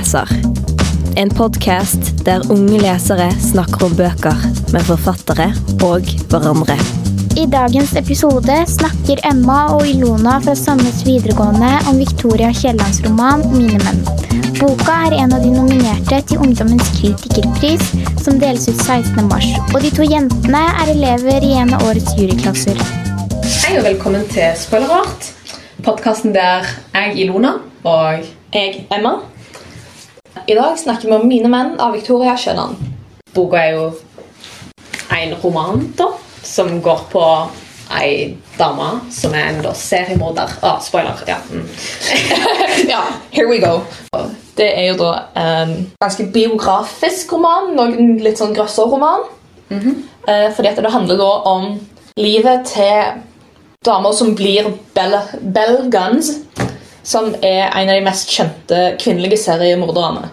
leser. En podkast der unge lesere snakker om bøker med forfattere og hverandre. I dagens episode snakker Emma og Ilona fra Sandnes videregående om Victoria Kiellands roman 'Mine menn'. Boka er en av de nominerte til Ungdommens kritikerpris, som deles ut 16.3. Og de to jentene er elever i en av årets juryklasser. Hei og velkommen til Spoilerart. Podkasten der jeg, Ilona, og Jeg, Emma. I dag snakker vi om 'Mine menn' av Victoria Kielland. boka er jo en roman da, som går på ei dame som er en da, seriemorder. Ah, spoiler. ja. Mm. Ja, here we go. Det er jo da en ganske biografisk roman, noen litt sånn grøsserroman. Eh, fordi at det handler da om livet til damer som blir Bell, Bell Guns, som er en av de mest kjente kvinnelige seriemorderne.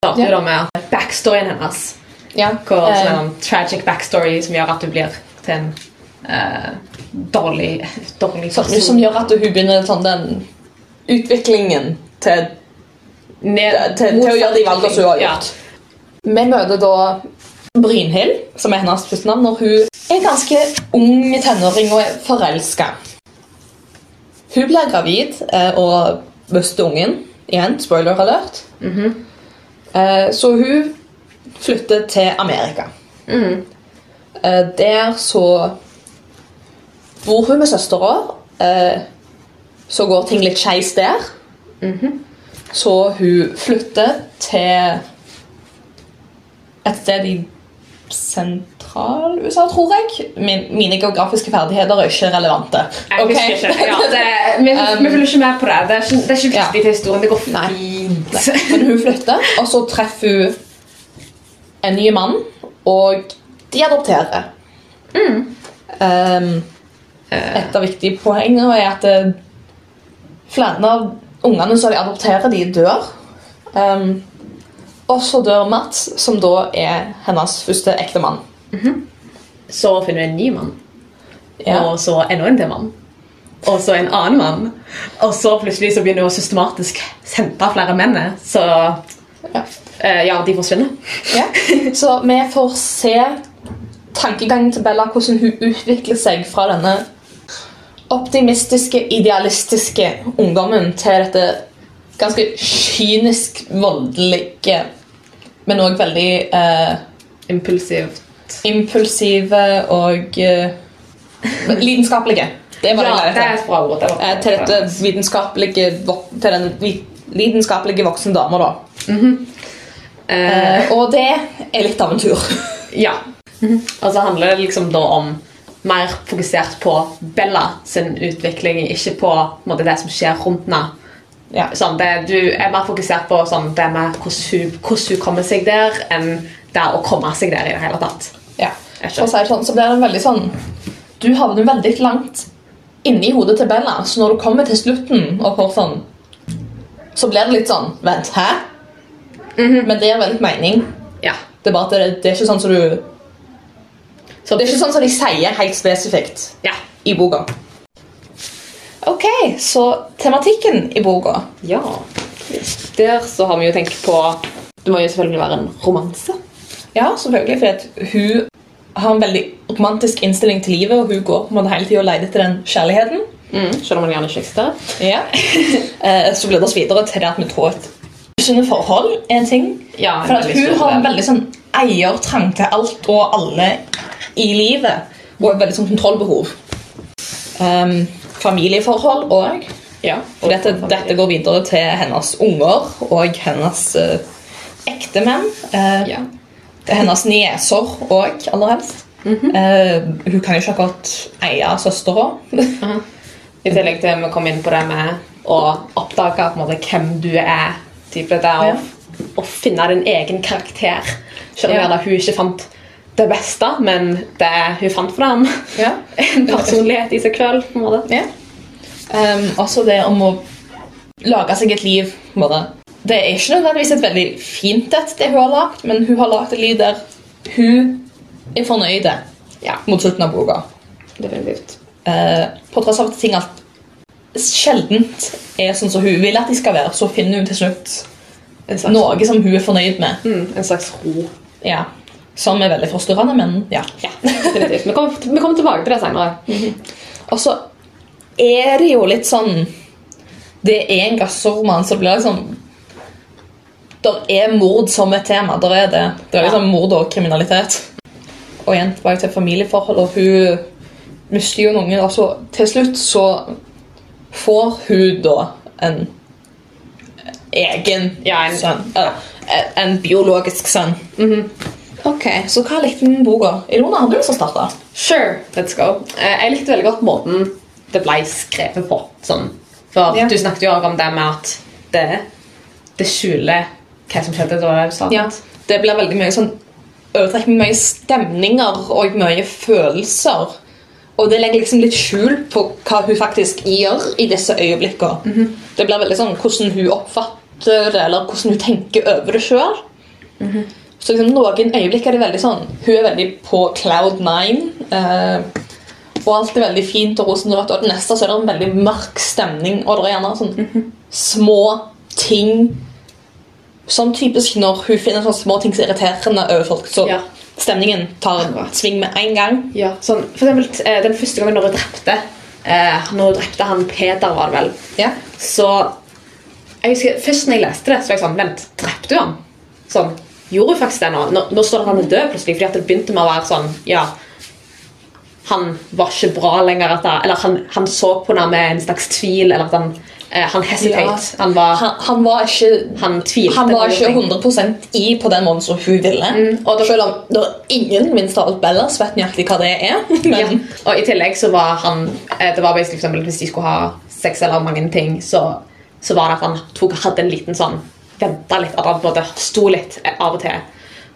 starter Ja. med backstoryen hennes. Ja, Hvor, eh, er en tragic backstory som gjør at du blir til en uh, dårlig, dårlig person. som gjør at hun begynner sånn den utviklingen til Ned- til, til å gjøre de valgene hun har Ja. gjort. Vi møter da Brynhild, som er hennes første navn, når hun er ganske ung tenåring og er forelska. Hun blir gravid eh, og mister ungen. Igjen, spoiler alert. Eh, Så hun flytter til Amerika. Eh, Der så bor hun med søstera. Eh, Så går ting litt skeis der. Så hun flytter til et sted i sentral-USA, tror jeg. Min, mine geografiske ferdigheter er ikke relevante. Jeg okay? ikke. Ja, det, vi, Um, vi følger ikke med på det. Det er ikke, det er ikke viktig til historien. Det går Nei. fint. Men hun flytter, og så treffer hun en ny mann, og de adopterer. Um, et av viktige poengene er at eh, flere av ungene som de adopterer, de dør. Um, og så dør Mats, som da er hennes første ekte -hmm. Så finner du en ny mann. Ja. Og så enda en til mann. Og så en annen mann. Og så plutselig så begynner hun systematisk hente flere menn. Så Ja. Uh, ja, de forsvinner. Ja. Så vi får se tankegangen til Bella, hvordan hun utvikler seg fra denne optimistiske, idealistiske ungdommen til dette ganske kynisk voldelige, men òg veldig uh, Impulsivt. Impulsive og uh, lidenskapelige. Det var det Ja, jeg det er et bra ord. Eh, til dette vitenskapelige til den lidenskapelige voksne dama, da. Eh, uh, og det er litt av en tur. ja. Og så handler det liksom da om mer fokusert på Bella sin utvikling, ikke på, på måte, det som skjer rundt henne. Ja. Sånn, det, du er mer fokusert på sånn, det med hvordan hun, hvordan hun kommer seg der, enn det å komme seg der i det hele tatt. Ja. For å si sånn, så blir det veldig sånn Du havner veldig langt inni hodet til Bella, så når du kommer til slutten og får sånn Så blir det litt sånn Vent, hæ? Men det gir veldig mening. Ja. Det er bare at det, det er ikke sånn som du Så Det er ikke sånn som de sier helt spesifikt Ja. i boka. Ok, så tematikken i boka ja. Der så har vi jo tenkt på Det må jo selvfølgelig være en romanse. Ja, selvfølgelig, For hun har en veldig romantisk innstilling til livet, og hun går på en måte hele tiden og leter etter den kjærligheten. Mm, selv om man gjerne ikke eksisterer. Ja. Eh, så blir det oss videre til det at vi tror at usunne forhold er en ting. Ja, For at hun har en veldig sånn eiertrang til alt og alle i livet. Og et veldig sånn kontrollbehov. Um, familieforhold òg. Ja, og dette, dette går videre til hennes unger og hennes uh, ektemenn. Uh, Ja. Hennes nieser òg, aller helst. Eh, hun kan jo ikke akkurat eie søstera. I tillegg til vi kom inn på det med å oppdage måte, hvem du er. Type det å, Ja. å finne din egen karakter. Selv om Ja. hun ikke fant det beste, men det hun fant fram. Ja. En personlighet i seg sjøl. Ja. Um, også det om å lage seg et liv. på en måte. Det er ikke nødvendigvis et veldig fint et, det hun har lagd, men hun har lagd et liv der hun er fornøyd Ja, mot slutten av boka. definitivt. Eh, på tross av at ting alt sjeldent er sånn som hun vil at de skal være, så finner hun til slutt slags, Noe som hun er fornøyd med. mm, en slags ro. Ja. Som er veldig forstyrrende, men ja. Ja. Vi kommer, vi kommer tilbake til det senere. Og så er det jo litt sånn Det er en gassroman, som blir liksom Der er mord som et tema. Der er det. Det er liksom mord og kriminalitet. Og igjen tilbake til familieforhold, og hun mister jo noen. Altså, til slutt så får hun da en egen Ja, en- sønn. Eller, en biologisk sønn. Ok, Så hva likte du med boka? Ilona, har du lyst til å starte? Sure, let's go. Eh, Jeg likte veldig godt måten det ble skrevet på. Sånn. For Ja. Du snakket jo også om det med at det, det skjuler hva som skjedde da sant? Ja, det. det blir veldig mye sånn overtrekk med mye stemninger og mye følelser. Og det legger liksom litt skjul på hva hun faktisk gjør i disse øyeblikkene. Det blir veldig sånn hvordan hun oppfatter det, eller hvordan hun tenker over det sjøl. Så liksom, noen øyeblikk er det veldig sånn Hun er veldig på cloud nine. Eh, og alt er veldig fint og rosenrødt. Og det neste så er det en veldig mørk stemning. Og det er gjerne sånn små ting Sånn typisk når hun finner sånne små ting som er irriterende over folk, så Ja. stemningen tar en sving med en gang. Ja, sånn, for eksempel eh, Den første gangen når hun drepte eh, Når hun drepte han Peter, var det vel Ja. Så jeg husker, Først når jeg leste det, så var jeg sånn Vent, drepte hun han? Sånn, Gjorde hun faktisk det nå? Nå, nå står det at han er død plutselig. Fordi at det begynte med å være sånn Ja, han var ikke bra lenger. At eller han, han så på henne med en slags tvil. Eller at han, han hesitate. Ja. Han var Han, han var ikke Han tvilte Han var ikke 100% i på den måten som hun ville. Mm, og da- Selv om det er ingen minst av alt Bellas vet nøyaktig hva det er. Men Ja. Og i tillegg så var han eh, Det var for eksempel, Hvis de skulle ha sex eller mange ting, så, så var det at han tok, hadde en liten sånn Venta litt. At han på en måte sto litt eh, av og til.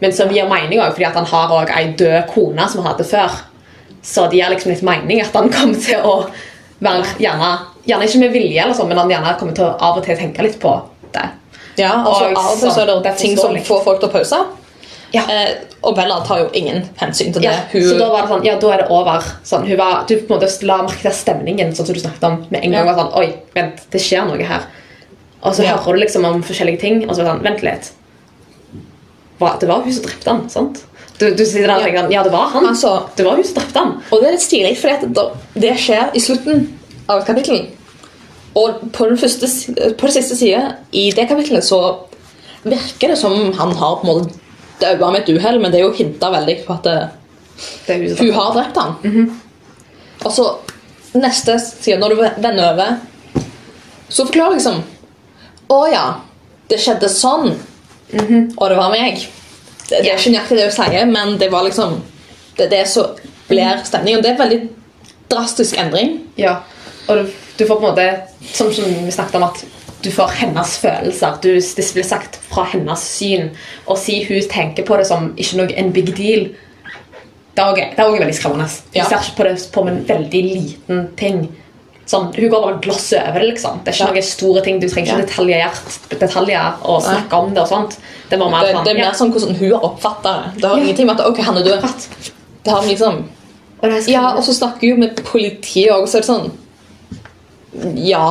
Men som gir mening også, fordi at han har òg ei død kone som han hadde før. Så det gir liksom litt mening at han kom til å være gjerne, gjerne ikke med vilje, eller sånn, men han gjerne kommer til å av og til tenke litt på det. ja, altså, Og av og til så er sånn, det det er ting som får folk til å pause. Ja. Eh, og Bella tar jo ingen hensyn til det. Ja, hun, så da var det sånn, ja, da er det over. Sånn, hun var, du på en måte la merke til stemningen, sånn som du snakket om. Med en gang Ja. var sånn, oi, vent, det skjer noe her. Og så Ja. hører du liksom om forskjellige ting, og så er det sånn, vent litt. Hva, det var hun som drepte han, sant? Du, du sitter der og tenker, sånn, ja, det var han. Altså- det var hun som drepte han. Og det er litt stilig, for det skjer i slutten av et kapittel. Og på, første, på det siste side i det kapittelet så virker det som han har på en måte daua med et uhell, men det er jo hinta veldig på at det, Det er hun har drept han. Og så neste side, når du vender over, så forklarer liksom Å ja, det skjedde sånn, og det var meg. Det, det er ikke nøyaktig det hun sier, men det var liksom Det er det som blir stemningen. Det er en veldig drastisk endring. Ja, og du, du får på en måte, som, som vi snakket om, at du får hennes følelser. Du, det blir sagt fra hennes syn. Og si hun tenker på det som ikke noe en big deal, det er også veldig skremmende. Hun Ja. ser ikke på det som en veldig liten ting. Sånn, hun går bare gloss over det. liksom. Det er ikke Ja. noen store ting. Du trenger ikke Ja. detaljer og snakke om det. og sånt. Det er mer Det, sånn, det er mer sånn hvordan hun har oppfatta det. Det har ingenting med at ok, han er død. Det har liksom Og det er Ja, og så snakker hun med politiet òg, så er det sånn Ja,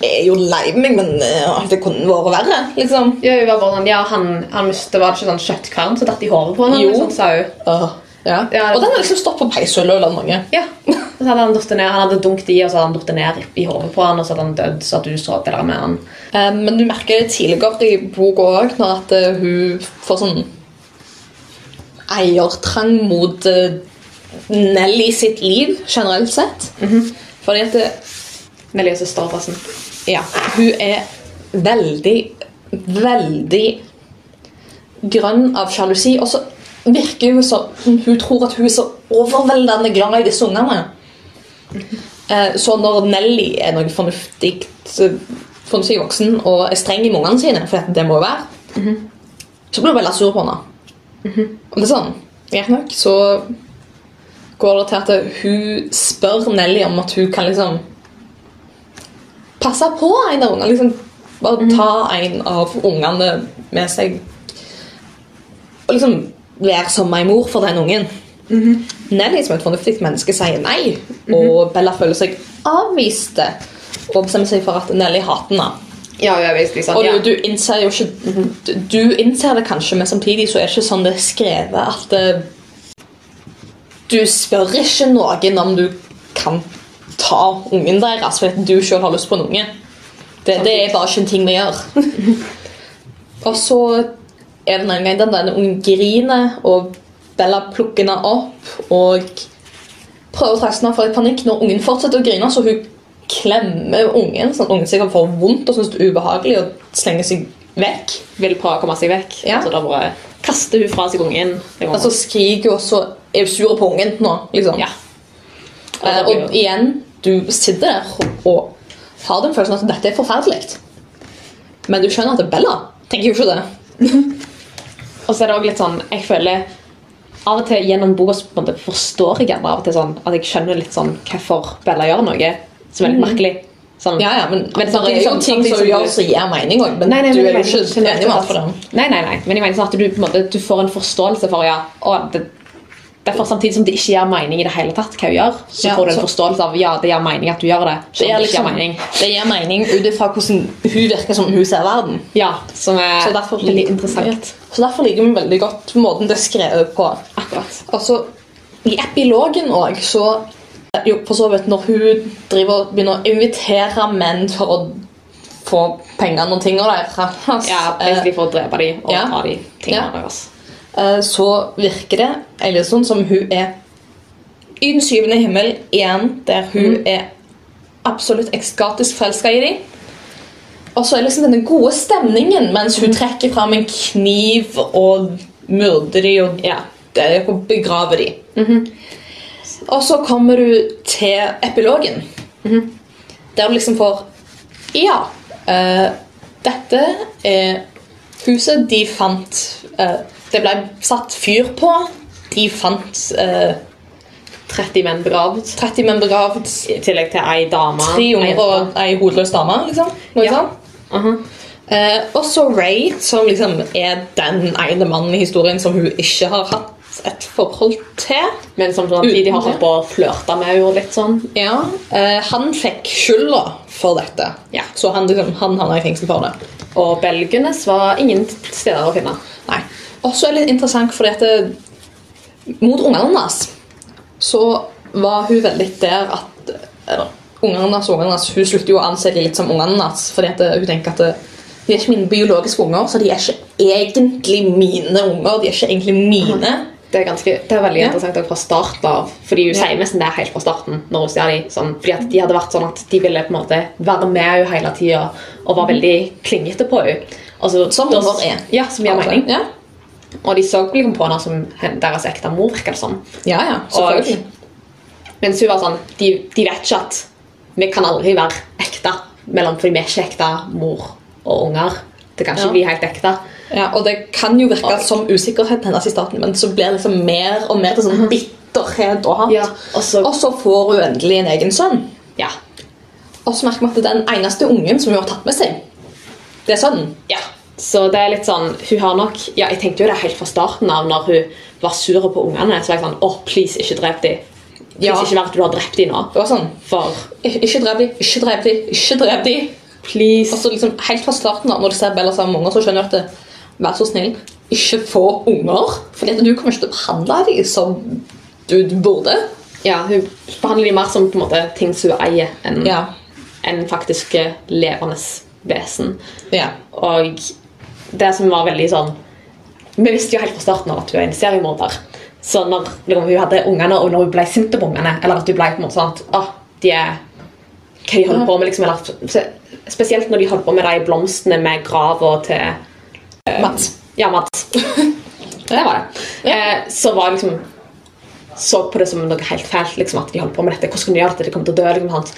jeg er jo lei meg, men eh, det kunne vært verre, liksom. Ja, hun var bare sånn, ja, han, han mistet, Var det ikke sånn kjøttkvern som datt i håret på henne? Jo. Liksom, sa hun. Uh, ja. Ja, og den har liksom stått på peishullet eller noe. Ja. Og så hadde han dottet ned, han hadde dunket i, og så hadde han dottet ned i hodet på han, og så hadde han dødd, så at du så det der med han. Um, Men du merker tidligere i boka òg når at uh, hun får sånn eiertrang mot uh, Nelly sitt liv generelt sett. Fordi at det, Søster, forresten. ja, hun er veldig, veldig grønn av sjalusi. Og så virker hun som hun tror at hun er så overveldende glad i disse ungene. Eh, Så når Nelly er noe fornuftig fornuftig voksen og er streng med ungene sine, for det må jo være, så blir hun veldig sur på henne. Og det er sånn, greit nok, så går det til at hun spør Nelly om at hun kan liksom passe på en av ungene. Liksom, bare ta en av ungene med seg og liksom være som en mor for den ungen. Nelly som et fornuftig menneske sier nei, og Bella føler seg avviste og bestemmer seg for at Nelly hater henne. Ja, sånn, Og ja. du, du innser jo ikke du, du innser det kanskje, men samtidig så er det ikke sånn det er skrevet at det, Du spør ikke noen om du kan ta ungen deres fordi du selv har lyst på en unge. Det, det er bare ikke en ting vi gjør. og så er det en gang den denne ungen griner, og Bella plukker henne opp og prøver å trøste henne for litt panikk når ungen fortsetter å grine, så hun klemmer ungen, sånn at ungen sikkert får vondt og synes det er ubehagelig og slenger seg vekk. Vil prøve å komme seg vekk. Ja. Så da bare kaster hun fra seg ungen. Og så skriker hun, og så er hun sur på ungen nå. liksom. Ja. Eh, og igjen, du sitter der og har den følelsen at dette er forferdelig. Men du skjønner at det er Bella tenker jo ikke det. Og så er det også litt sånn Jeg føler av og til gjennom boka forstår jeg gjerne av og til sånn at jeg skjønner litt sånn hvorfor Bella gjør noe som er litt merkelig. Sånn, Ja, ja, men, Men det er jo sånn, ting som som du gjør som gir mening òg, men Nei, nei, du er jo ikke enig med alt for det. Nei, nei, nei. Men jeg mener sånn at du, måte, du får en forståelse for ja, å, det, Derfor samtidig som det ikke gir mening i det hele tatt hva hun gjør, så Ja, får du en så- forståelse av ja, det gir mening at du gjør det. Det gir, liksom, det mening. det gir mening ut ifra hvordan hun virker som hun ser verden. Ja, som er Så derfor, veldig interessant. Så derfor liker vi veldig godt måten det er skrevet på. Akkurat. Altså, I epilogen òg, så jo, for så vidt Når hun driver og begynner å invitere menn for å få pengene og tingene deres Ja, eh, basically for å drepe dem og ja. ta de tingene Ja. deres. Eh, så virker det egentlig sånn som hun er i den syvende himmel igjen, der hun er absolutt ekskatisk forelska i dem. Og så er liksom denne gode stemningen mens hun trekker fram en kniv og myrder dem og Ja. det er dem. Mm dem. Og så kommer du til epilogen, der du liksom får Ja, uh, dette er huset de fant eh, Det ble satt fyr på. De fant eh, 30 menn begravd. 30 menn begravd, I tillegg til ei dame. tre unger og ei hodeløs dame. liksom. Noe Ja. sånt. -huh. Eh, og så Ray, som liksom er den ene mannen i historien som hun ikke har hatt et forhold til. Men som samtidig har holdt på å flørte med henne litt sånn. Ja, eh, Han fikk skylda for dette, Ja. så han, liksom, han havna i fengsel for det. Og belgenes var ingen steder å finne. Nei. Og så er det litt interessant, fordi at det, mot ungene hennes så var hun veldig der at eller, ungene hennes, ungene hennes, Hun slutter jo å anse dem litt som ungene hennes, fordi at hun tenker at det, de er ikke mine biologiske unger, så de er ikke egentlig mine unger. De er ikke egentlig mine. Det er, ganske, det er veldig Ja. interessant fra starten av. Fordi hun Ja. sier nesten det helt fra starten. når hun ser de, sånn, fordi at De hadde vært sånn at de ville på en måte være med henne hele tida og var veldig klingete på henne. Altså, så- Som unger er. Ja, som gir mening. Ja, Og de så liksom på henne som deres ekte mor. virker det som. ja, ja selvfølgelig. Mens hun var sånn de, de vet ikke at vi kan aldri være ekte mellom, fordi vi er ikke ekte mor og unger. Det kan ikke Ja. bli helt ekte. Ja, og det kan jo virke Og- som usikkerhet hennes i starten, men så blir det liksom mer og mer til sånn bitterhet og hat. Ja, og så- og så får hun endelig en egen sønn. Ja. Og så merker vi at den eneste ungen som hun har tatt med seg. Det er sønnen. Ja, så det er litt sånn Hun har nok Ja, jeg tenkte jo det helt fra starten av når hun var sur på ungene. Så var jeg sånn Å, please, ikke drep dem. Ja. ikke vær at du har drept dem nå. Det var sånn For Ikke drep dem, ikke drep dem, ikke drep dem. please Og så liksom Helt fra starten av, når du ser Bella sammen med unger, så skjønner du at det, Vær så snill, ikke få unger. Fordi at du kommer ikke til å behandle dem som du, du burde. Ja, hun behandler dem mer som på en måte ting som hun eier, enn Ja. en faktisk levende vesen. Ja. Og det som var veldig sånn Vi visste jo helt fra starten av at hun er en seriemorder. Så når liksom, hun hadde ungene, og når hun ble sint på ungene, eller at hun ble på en måte sånn at ah, de er hva de holder på med, liksom, eller, Spesielt når de holdt på med de blomstene med grava til Mats. Ja, Mats. det var det. Eh, så var liksom Så på det som noe helt fælt liksom, at de holdt på med dette. Hvordan kunne de gjøre dette? De kommer til å dø. Liksom?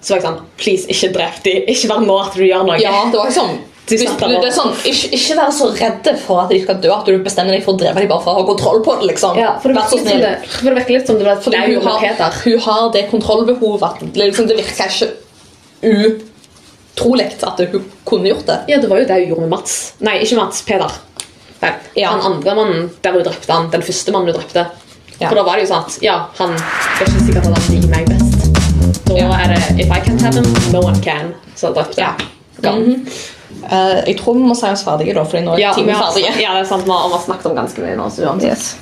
Så var jeg sånn Please, ikke drep de. Ikke vær nå at du gjør noe. Ja, det var liksom Du snakker det er sånn, ikke, ikke være så redde for at de skal dø at du bestemmer deg for å drepe dem bare for å ha kontroll på det. liksom. Ja, for det sånn, det, for det, virker litt som det var Fordi hun har, hun har det kontrollbehovet liksom, det virker ikke utrolig at hun kunne gjort det. Ja, det var jo det hun gjorde med Mats. Nei, ikke Mats. Peder. Nei, Ja. Han andre mannen der hun drepte han. Den første mannen hun drepte. Ja. For da var det jo sånn at ja, han er ikke sikkert at han liker meg best. Da Ja. er det If I can't have him, no one can. Så drepte Ja. Mm gang. Eh, jeg tror vi må si oss ferdige, da, fordi nå er Ja, timen ferdig. ja, det er sant. Vi har snakket om ganske mye nå. så uansett. Yes.